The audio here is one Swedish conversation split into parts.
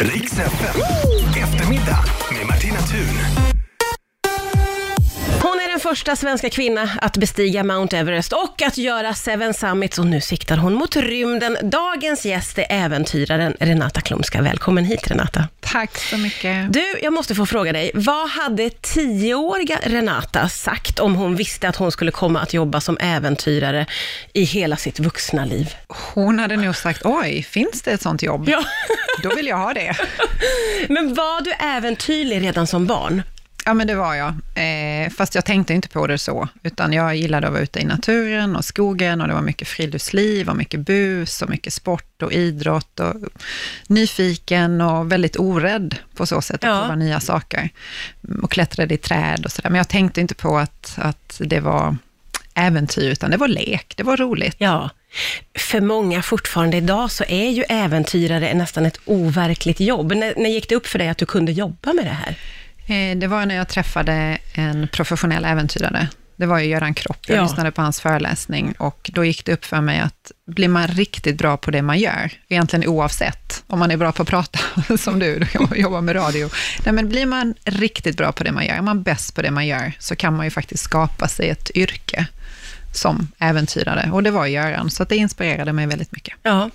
Riks FM. Eftermiddag med Martina Thun. Första svenska kvinna att bestiga Mount Everest och att göra Seven Summits och nu siktar hon mot rymden. Dagens gäst är äventyraren Renata Klumska. Välkommen hit Renata. Tack så mycket. Du, jag måste få fråga dig, vad hade tioåriga Renata sagt om hon visste att hon skulle komma att jobba som äventyrare i hela sitt vuxna liv? Hon hade nog sagt, oj, finns det ett sånt jobb? Ja. Då vill jag ha det. Men var du äventyrlig redan som barn? Ja, men det var jag. Eh, fast jag tänkte inte på det så, utan jag gillade att vara ute i naturen och skogen och det var mycket friluftsliv och mycket bus och mycket sport och idrott och nyfiken och väldigt orädd på så sätt att Ja. prova nya saker. Och klättrade i träd och sådär. Men jag tänkte inte på att, att det var äventyr, utan det var lek, det var roligt. Ja. För många fortfarande idag så är ju äventyrare nästan ett overkligt jobb. När, när gick det upp för dig att du kunde jobba med det här? Eh, Det var när jag träffade en professionell äventyrare. Det var ju Göran Kropp. Jag Ja. lyssnade på hans föreläsning och då gick det upp för mig att blir man riktigt bra på det man gör, egentligen oavsett om man är bra på att prata, som du, du jobbar med radio. Nej, men blir man riktigt bra på det man gör, är man bäst på det man gör, så kan man ju faktiskt skapa sig ett yrke som äventyrare. Och det var Göran, så det inspirerade mig väldigt mycket. Ja.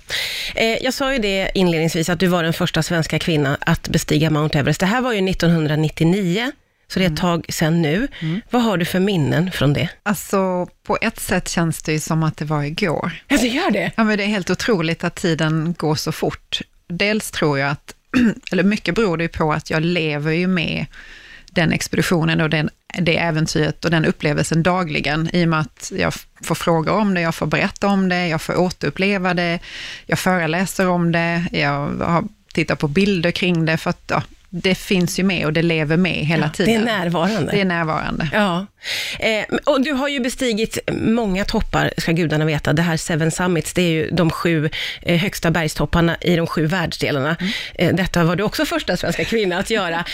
Eh, jag sa ju det inledningsvis, att du var den första svenska kvinnan att bestiga Mount Everest. Det här var ju 1999, så det är ett tag sedan nu. Vad har du för minnen från det? Alltså, på ett sätt känns det ju som att det var igår. Ja, det gör det. Ja, men det är helt otroligt att tiden går så fort. Dels tror jag att, eller mycket beror det ju på att jag lever ju med den expeditionen och den, det äventyret och den upplevelsen dagligen, i och med att jag får fråga om det, jag får berätta om det, jag får återuppleva det, jag föreläser om det, jag har på bilder kring det, för att ja, det finns ju med och det lever med hela Det tiden. är närvarande. Det är närvarande. Ja, eh, och du har ju bestigit många toppar, ska gudarna veta. Det här Seven Summits, det är ju de sju eh, högsta bergstopparna i de sju världsdelarna. Eh, detta var du också första svenska kvinna att göra.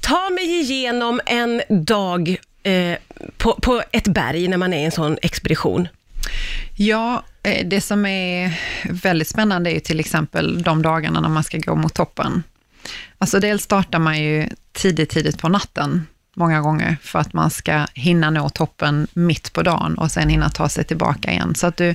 Ta mig igenom en dag eh, på, på ett berg när man är i en sån expedition. Ja, eh, det som är väldigt spännande är ju till exempel de dagarna när man ska gå mot toppen. Alltså dels startar man ju tidigt, tidigt på natten, många gånger, för att man ska hinna nå toppen mitt på dagen och sen hinna ta sig tillbaka igen. Så att du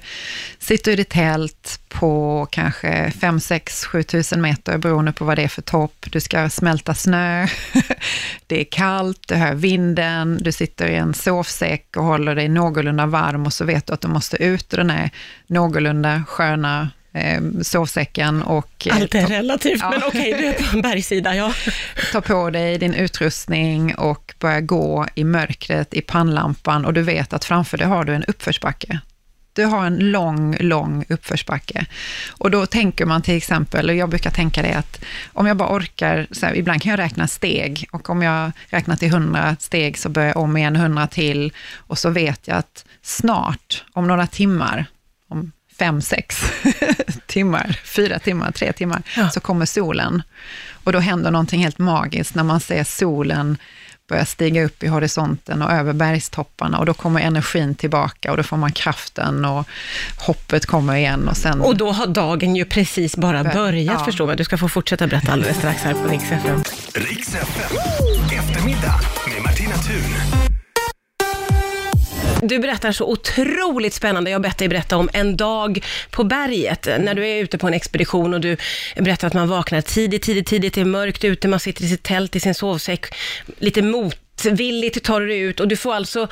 sitter i ditt tält på kanske 5, 6, 7 tusen meter, beroende på vad det är för topp. Du ska smälta snö, det är kallt, du hör vinden, du sitter i en sovsäck och håller dig någorlunda varm och så vet du att du måste ut ur den här någorlunda sköna eh, sovsäcken och eh, Allt är relativt, Ja. men okej, du är på en bergssida, ja. ta på dig din utrustning och börja gå i mörkret i pannlampan och du vet att framför dig har du en uppförsbacke. Du har en lång, lång uppförsbacke. Och då tänker man till exempel, och jag brukar tänka det att om jag bara orkar, så här, ibland kan jag räkna steg och om jag räknar till 100 steg så börjar jag om igen 100 till och så vet jag att snart, om några timmar, om fem, sex timmar, fyra timmar, tre timmar, Ja. så kommer solen. Och då händer någonting helt magiskt när man ser solen börja stiga upp i horisonten och över bergstopparna och då kommer energin tillbaka och då får man kraften och hoppet kommer igen och sen... Och då har dagen ju precis bara Bör- börjat, ja. förstår man. Du ska få fortsätta berätta alldeles strax här på Rix FM. Riks FM. Eftermiddag med Martina Thun. Du berättar så otroligt spännande. Jag har bett dig berätta om en dag på berget, när du är ute på en expedition och du berättar att man vaknar tidigt, tidigt, tidigt, det är mörkt ute, man sitter i sitt tält, i sin sovsäck, lite motvilligt tar du dig ut och du får alltså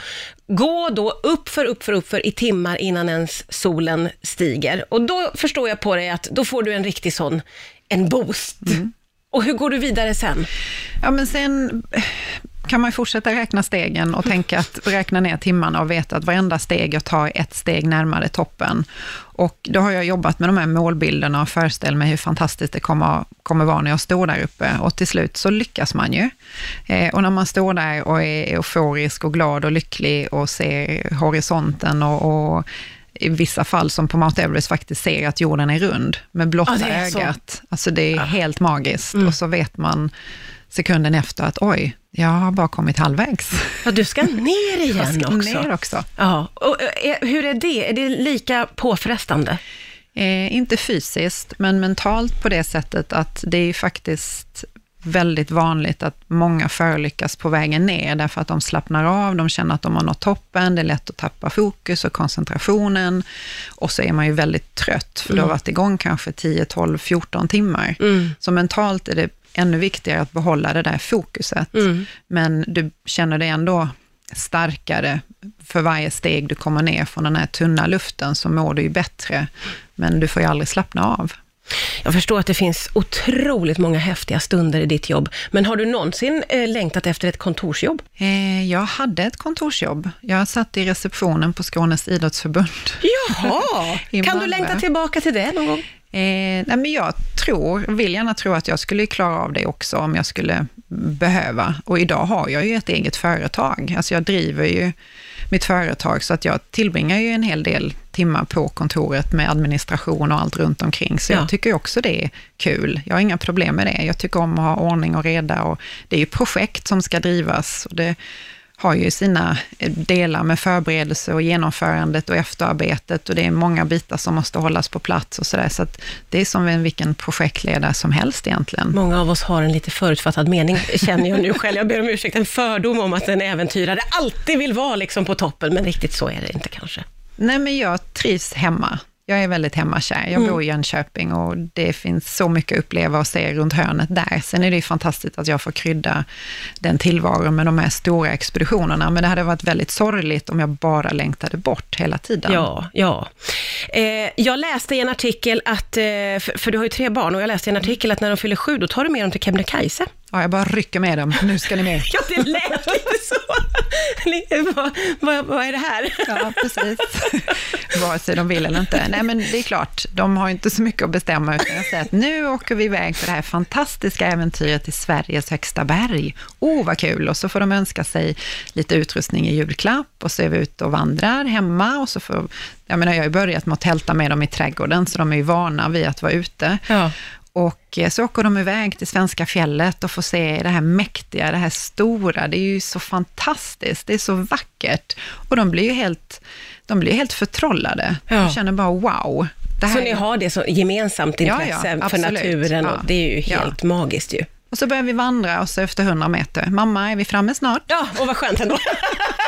gå då upp för upp för upp för i timmar innan ens solen stiger. Och då förstår jag på dig att då får du en riktig sån, en boost. Mm. Och hur går du vidare sen? Ja, men sen eh, kan man ju fortsätta räkna stegen och tänka att räkna ner timmarna och veta att varenda steg jag tar är ett steg närmare toppen. Och då har jag jobbat med de här målbilderna och föreställt mig hur fantastiskt det kommer, kommer vara när jag står där uppe. Och till slut så lyckas man ju. Eh, och när man står där och är euforisk och glad och lycklig och ser horisonten och, och i vissa fall, som på Mount Everest, faktiskt ser att jorden är rund med blotta Ja, det är så. ögat. Alltså det är helt magiskt. Och så vet man sekunden efter att oj, jag har bara kommit halvvägs. Ja, du ska ner igen Jag ska också. ner också. Ja, och eh, hur är det? Är det lika påfrestande? Eh, inte fysiskt, men mentalt på det sättet att det är ju faktiskt väldigt vanligt att många förolyckas på vägen ner, därför att de slappnar av, de känner att de har nått toppen, det är lätt att tappa fokus och koncentrationen, och så är man ju väldigt trött, för mm. du har varit igång kanske 10, 12, 14 timmar. Mm. Så mentalt är det ännu viktigare att behålla det där fokuset, mm. men du känner dig ändå starkare för varje steg du kommer ner från den här tunna luften, så mår du ju bättre, men du får ju aldrig slappna av. Jag förstår att det finns otroligt många häftiga stunder i ditt jobb, men har du någonsin eh, längtat efter ett kontorsjobb? Eh, jag hade ett kontorsjobb. Jag satt i receptionen på Skånes idrottsförbund. Jaha! kan du längta tillbaka till det någon gång? Eh, nej men jag tror, vill gärna tro att jag skulle klara av det också om jag skulle behöva. Och idag har jag ju ett eget företag. Alltså jag driver ju mitt företag, så att jag tillbringar ju en hel del timmar på kontoret med administration och allt runt omkring. Så ja. jag tycker också det är kul. Jag har inga problem med det. Jag tycker om att ha ordning och reda och det är ju projekt som ska drivas. Och det har ju sina eh, delar med förberedelse och genomförandet och efterarbetet och det är många bitar som måste hållas på plats och sådär. Så att det är som vilken projektledare som helst egentligen. Många av oss har en lite förutfattad mening, känner jag nu själv. Jag ber om ursäkt, en fördom om att en äventyrare alltid vill vara liksom på toppen, men riktigt så är det inte kanske. Nej, men jag trivs hemma. Jag är väldigt hemmakär. Jag mm. bor i Jönköping och det finns så mycket att uppleva och se runt hörnet där. Sen är det ju fantastiskt att jag får krydda den tillvaron med de här stora expeditionerna, men det hade varit väldigt sorgligt om jag bara längtade bort hela tiden. Ja, ja. Eh, jag läste i en artikel att, eh, för, för, du har ju tre barn, och jag läste i en artikel att när de fyller sju, då tar du med dem till Kebnekaise. Ja, jag bara rycker med dem. Nu ska ni med. ja, det lät lite så. vad, vad, vad är det här? ja, precis. Vare sig de vill eller inte. Nej, men det är klart, de har inte så mycket att bestämma, utan jag säger att nu åker vi iväg på det här fantastiska äventyret till Sveriges högsta berg. Oh, vad kul! Och så får de önska sig lite utrustning i julklapp och så är vi ute och vandrar hemma och så får jag menar, jag har ju börjat med att tälta med dem i trädgården, så de är ju vana vid att vara ute. Ja. Och eh, så åker de iväg till svenska fjället och får se det här mäktiga, det här stora. Det är ju så fantastiskt, det är så vackert. Och de blir ju helt, de blir helt förtrollade. Ja. De känner bara wow. så ni har det så gemensamt intresse ja, ja, för naturen och det är ju helt magiskt ju. Och så börjar vi vandra och så efter 100 meter, mamma, är vi framme snart? Ja, och vad skönt ändå.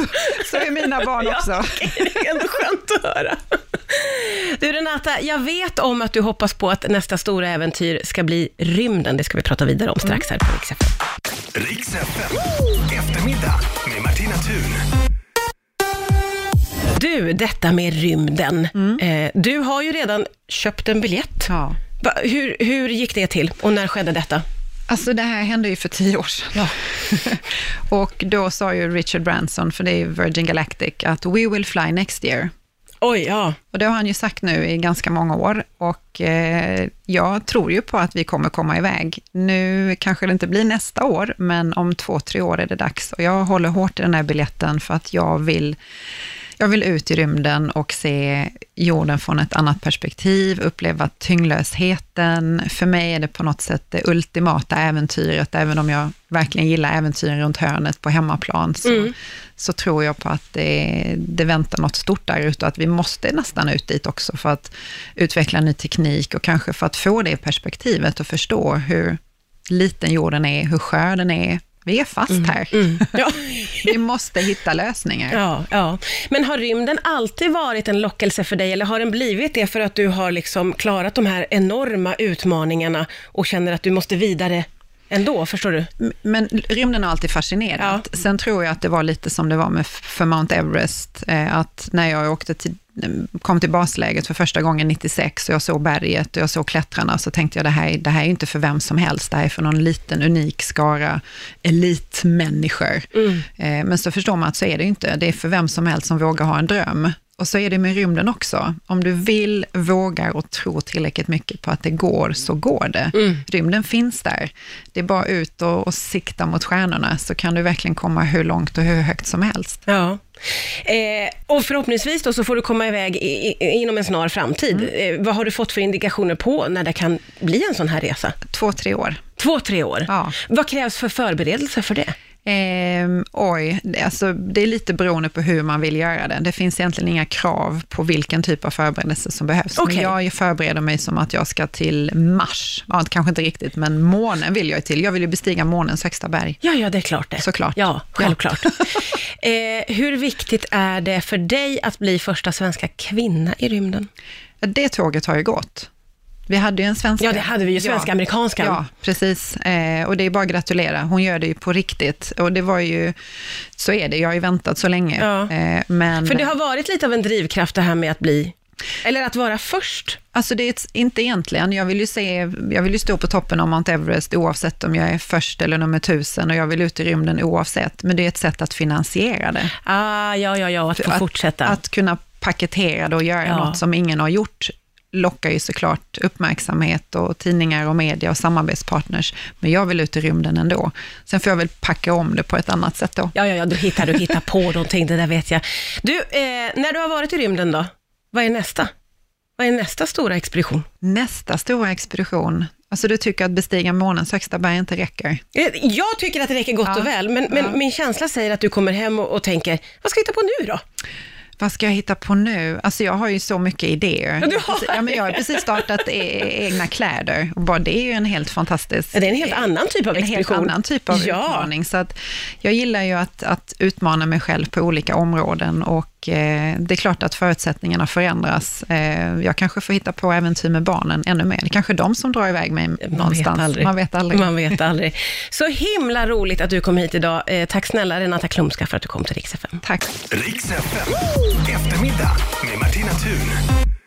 så, är mina barn också. Ja, det är ändå skönt att höra. Du Renata, jag vet om att du hoppas på att nästa stora äventyr ska bli rymden. Det ska vi prata vidare om strax här på Rix FM. Rix FM. Eftermiddag med Martina Thun. Du, detta med rymden. Mm. Eh, du har ju redan köpt en biljett. Ja. Hur, hur gick det till och när skedde detta? Alltså det här hände ju för tio år sedan. Ja. och då sa ju Richard Branson, för det är Virgin Galactic, att we will fly next year. Oj, ja. Och det har han ju sagt nu i ganska många år och eh, jag tror ju på att vi kommer komma iväg. Nu kanske det inte blir nästa år, men om två, tre år är det dags. Och jag håller hårt i den här biljetten för att jag vill jag vill ut i rymden och se jorden från ett annat perspektiv, uppleva tyngdlösheten. För mig är det på något sätt det ultimata äventyret, även om jag verkligen gillar äventyren runt hörnet på hemmaplan, så, mm. så tror jag på att det, det väntar något stort där ute och att vi måste nästan ut dit också för att utveckla ny teknik och kanske för att få det perspektivet och förstå hur liten jorden är, hur skör den är, vi är fast mm, här. Mm, ja. vi måste hitta lösningar. Ja, ja. Men har rymden alltid varit en lockelse för dig, eller har den blivit det för att du har liksom klarat de här enorma utmaningarna och känner att du måste vidare ändå, förstår du? Men rymden har alltid fascinerat. Ja. Sen tror jag att det var lite som det var med för Mount Everest, eh, att när jag åkte till, kom till basläget för första gången 96 och jag såg berget och jag såg klättrarna, så tänkte jag det här, det här är inte för vem som helst, det här är för någon liten unik skara elitmänniskor. Mm. Eh, men så förstår man att så är det inte, det är för vem som helst som vågar ha en dröm. Och så är det med rymden också. Om du vill, vågar och tror tillräckligt mycket på att det går, så går det. Mm. Rymden finns där. Det är bara ut och, och sikta mot stjärnorna, så kan du verkligen komma hur långt och hur högt som helst. Ja. Eh, och förhoppningsvis då så får du komma iväg i, i, inom en snar framtid. Mm. Eh, vad har du fått för indikationer på när det kan bli en sån här resa? Två, tre år. Två, tre år? Ja. Vad krävs för förberedelse för det? Ehm, oj, det, alltså, det är lite beroende på hur man vill göra det. Det finns egentligen inga krav på vilken typ av förberedelse som behövs. Okej. Men jag förbereder mig som att jag ska till Mars. Ja, kanske inte riktigt, men månen vill jag till. Jag vill ju bestiga månens högsta berg. Ja, ja, det är klart det. Såklart. Ja, självklart. eh, hur viktigt är det för dig att bli första svenska kvinna i rymden? Det tåget har ju gått. Vi hade ju en svenska. Ja, det hade vi ju, Ja. svenska-amerikanskan. Ja, precis. Eh, och det är bara att gratulera. Hon gör det ju på riktigt. Och det var ju, så är det, jag har ju väntat så länge. Ja. Eh, men, För det har varit lite av en drivkraft det här med att bli, eller att vara först. Alltså det är ett, inte egentligen. Jag vill ju se, jag vill ju stå på toppen av Mount Everest oavsett om jag är först eller nummer tusen och jag vill ut i rymden oavsett. Men det är ett sätt att finansiera det. Ah, ja, ja, ja, att få att, fortsätta. Att kunna paketera det och göra Ja. något som ingen har gjort lockar ju såklart uppmärksamhet och tidningar och media och samarbetspartners. Men jag vill ut i rymden ändå. Sen får jag väl packa om det på ett annat sätt då. Ja, ja, ja, du hittar, du hittar på någonting, det där vet jag. Du, eh, när du har varit i rymden då, vad är nästa? Vad är nästa stora expedition? Nästa stora expedition, alltså du tycker att bestiga månens högsta berg inte räcker? Eh, Jag tycker att det räcker gott Ja. och väl, men, men Ja. min känsla säger att du kommer hem och, och tänker, vad ska jag hitta på nu då? Vad ska jag hitta på nu? Alltså jag har ju så mycket idéer. Ja, du har Precis- ja, men jag har precis startat e- egna kläder och bara det är ju en helt fantastisk... Ja, det är en helt annan typ av en helt expedition. annan typ av Ja. utmaning. Så att jag gillar ju att, att utmana mig själv på olika områden och eh, det är klart att förutsättningarna förändras. Eh, jag kanske får hitta på äventyr med barnen ännu mer. Det är kanske de som drar iväg mig någonstans. Vet aldrig. Man vet aldrig. Man vet aldrig. Så himla roligt att du kom hit idag. Eh, tack snälla Renata Klumska för att du kom till Rix FM. Tack. Riks FM. Eftermiddag med Martina Thun.